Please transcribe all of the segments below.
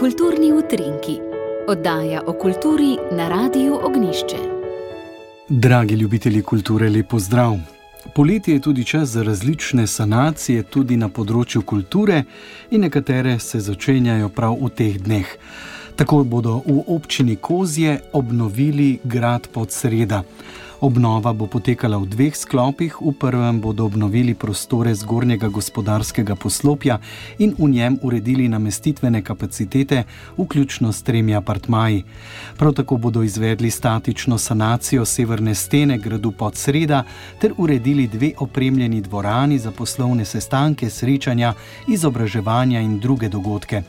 Kulturni utrinki, oddaja o kulturi na Radiu Ognišče. Dragi ljubitelji kulture, lepo zdrav! Poletje je tudi čas za različne sanacije, tudi na področju kulture, in nekatere se začenjajo prav v teh dneh. Tako bodo v občini Kozje obnovili grad pod sredo. Obnova bo potekala v dveh sklopih. V prvem bodo obnovili prostore zgornjega gospodarskega poslopja in v njem uredili namestitvene kapacitete, vključno s tremi apartmaji. Prav tako bodo izvedli statično sanacijo severne stene gradu pod sreda ter uredili dve opremljeni dvorani za poslovne sestanke, srečanja, izobraževanja in druge dogodke.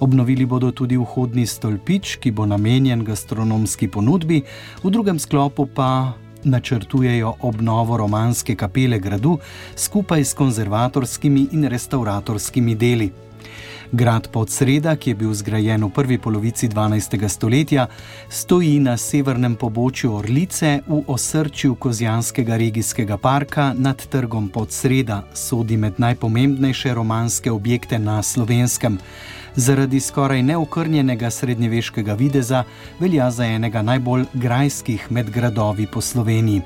Obnovili bodo tudi vhodni stolpič, ki bo namenjen gastronomski ponudbi, v drugem sklopu pa načrtujejo obnovo romanske kapele gradu skupaj s konzervatorskimi in restauratorskimi deli. Grad Podsreda, ki je bil zgrajen v prvi polovici 12. stoletja, stoji na severnem pobočju Orlice v osrčju Kozjanskega regijskega parka nad trgom Podsreda, sodi med najpomembnejše romanske objekte na slovenskem zaradi skoraj neokrnjenega srednjeveškega videza velja za enega najbolj grajskih med gradovi po Sloveniji.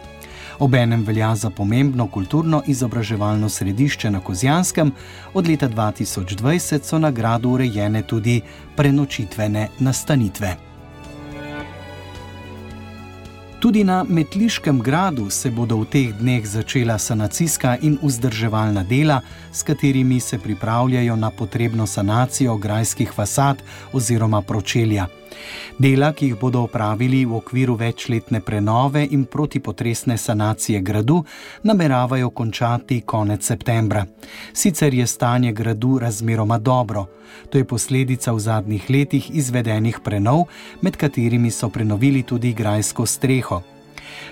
Obenem velja za pomembno kulturno izobraževalno središče na Kozjanskem, od leta 2020 so na gradu urejene tudi prenočitvene nastanitve. Tudi na Metliškem gradu se bodo v teh dneh začela sanacijska in vzdrževalna dela, s katerimi se pripravljajo na potrebno sanacijo grajskih fasad oziroma pročelja. Dela, ki jih bodo opravili v okviru večletne prenove in protipotresne sanacije gradu, nameravajo končati konec septembra. Sicer je stanje gradu razmeroma dobro. To je posledica v zadnjih letih izvedenih prenov, med katerimi so prenovili tudi grajsko streho.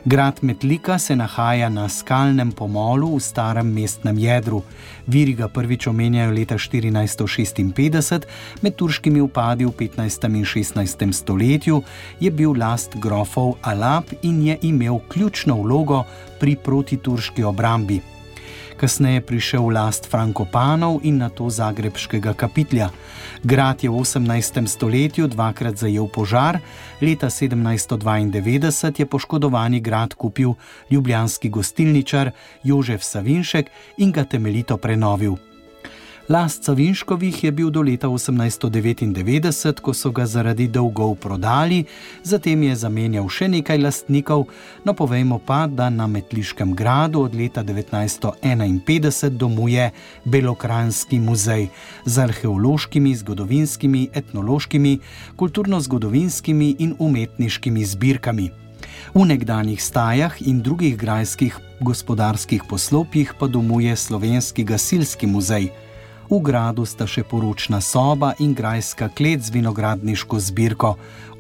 Grad Metlika se nahaja na skalnem pomolu v starem mestnem jedru. Viri ga prvič omenjajo leta 1456, med turškimi upadi v 15. in 16. stoletju je bil last grofov Alap in je imel ključno vlogo pri protiturški obrambi kasneje prišel last Frankopanov in na to zagrebskega kapitlja. Grad je v 18. stoletju dvakrat zajel požar, leta 1792 je poškodovani grad kupil ljubljanski gostilničar Jožef Savinšek in ga temeljito prenovil. Last Savinškovih je bil do leta 1899, ko so ga zaradi dolgov prodali, zatem je zamenjal še nekaj lastnikov, no povejmo pa, da na Metliškem gradu od leta 1951 domuje Belokranski muzej z arheološkimi, zgodovinskimi, etnološkimi, kulturno-zgodovinskimi in umetniškimi zbirkami. V nekdanjih stajah in drugih grajskih gospodarskih poslopjih pa domuje Slovenski gasilski muzej. V gradu sta še poročna soba in grajska klet z vinogradniško zbirko.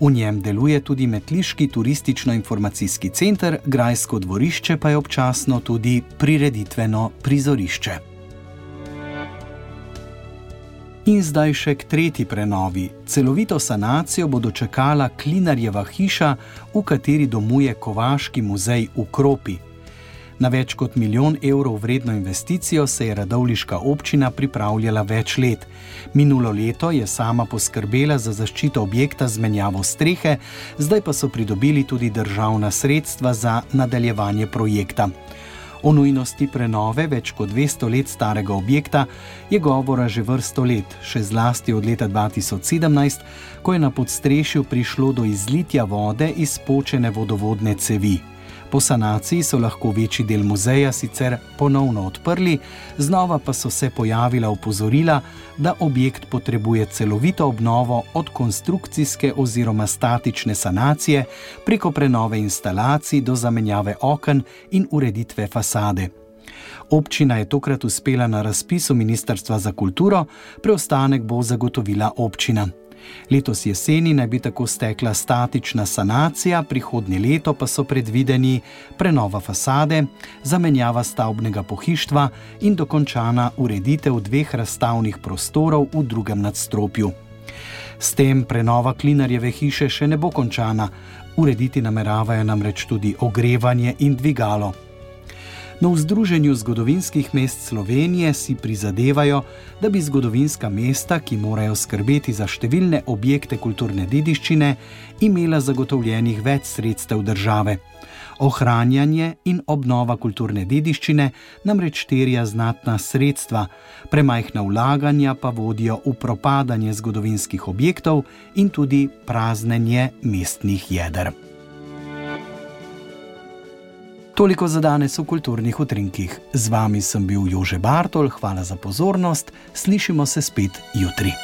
V njem deluje tudi Metliški turistično-informacijski center, grajsko dvorišče pa je občasno tudi prireditveno prizorišče. In zdaj še k tretji prenovi. Celovito sanacijo bo dočekala Klinarjeva hiša, v kateri domuje Kovaški muzej v Kropi. Na več kot milijon evrov vredno investicijo se je radovliška občina pripravljala več let. Minulo leto je sama poskrbela za zaščito objekta z menjavo strehe, zdaj pa so pridobili tudi državna sredstva za nadaljevanje projekta. O nujnosti prenove več kot 200 let starega objekta je govora že vrsto let, še zlasti od leta 2017, ko je na podstrešju prišlo do izlitja vode iz počene vodovodne cevi. Po sanaciji so lahko večji del muzeja sicer ponovno odprli, znova pa so se pojavila opozorila, da objekt potrebuje celovito obnovo od konstrukcijske oziroma statične sanacije preko prenove instalacij do zamenjave oken in ureditve fasade. Občina je tokrat uspela na razpisu Ministrstva za kulturo, preostanek bo zagotovila občina. Letos jeseni naj bi tako stekla statična sanacija, prihodnje leto pa so predvideni prenova fasade, zamenjava stavbnega pohištva in dokončana ureditev dveh razstavnih prostorov v drugem nadstropju. S tem prenova klinarjeve hiše še ne bo končana, urediti nameravajo namreč tudi ogrevanje in dvigalo. No, v Združenju zgodovinskih mest Slovenije si prizadevajo, da bi zgodovinska mesta, ki morajo skrbeti za številne objekte kulturne dediščine, imela zagotovljenih več sredstev države. Ohranjanje in obnova kulturne dediščine namreč terja znatna sredstva, premajhna vlaganja pa vodijo v propadanje zgodovinskih objektov in tudi praznenje mestnih jeder. Toliko za danes v kulturnih utrinkih. Z vami sem bil Jože Bartol, hvala za pozornost, slišimo se spet jutri.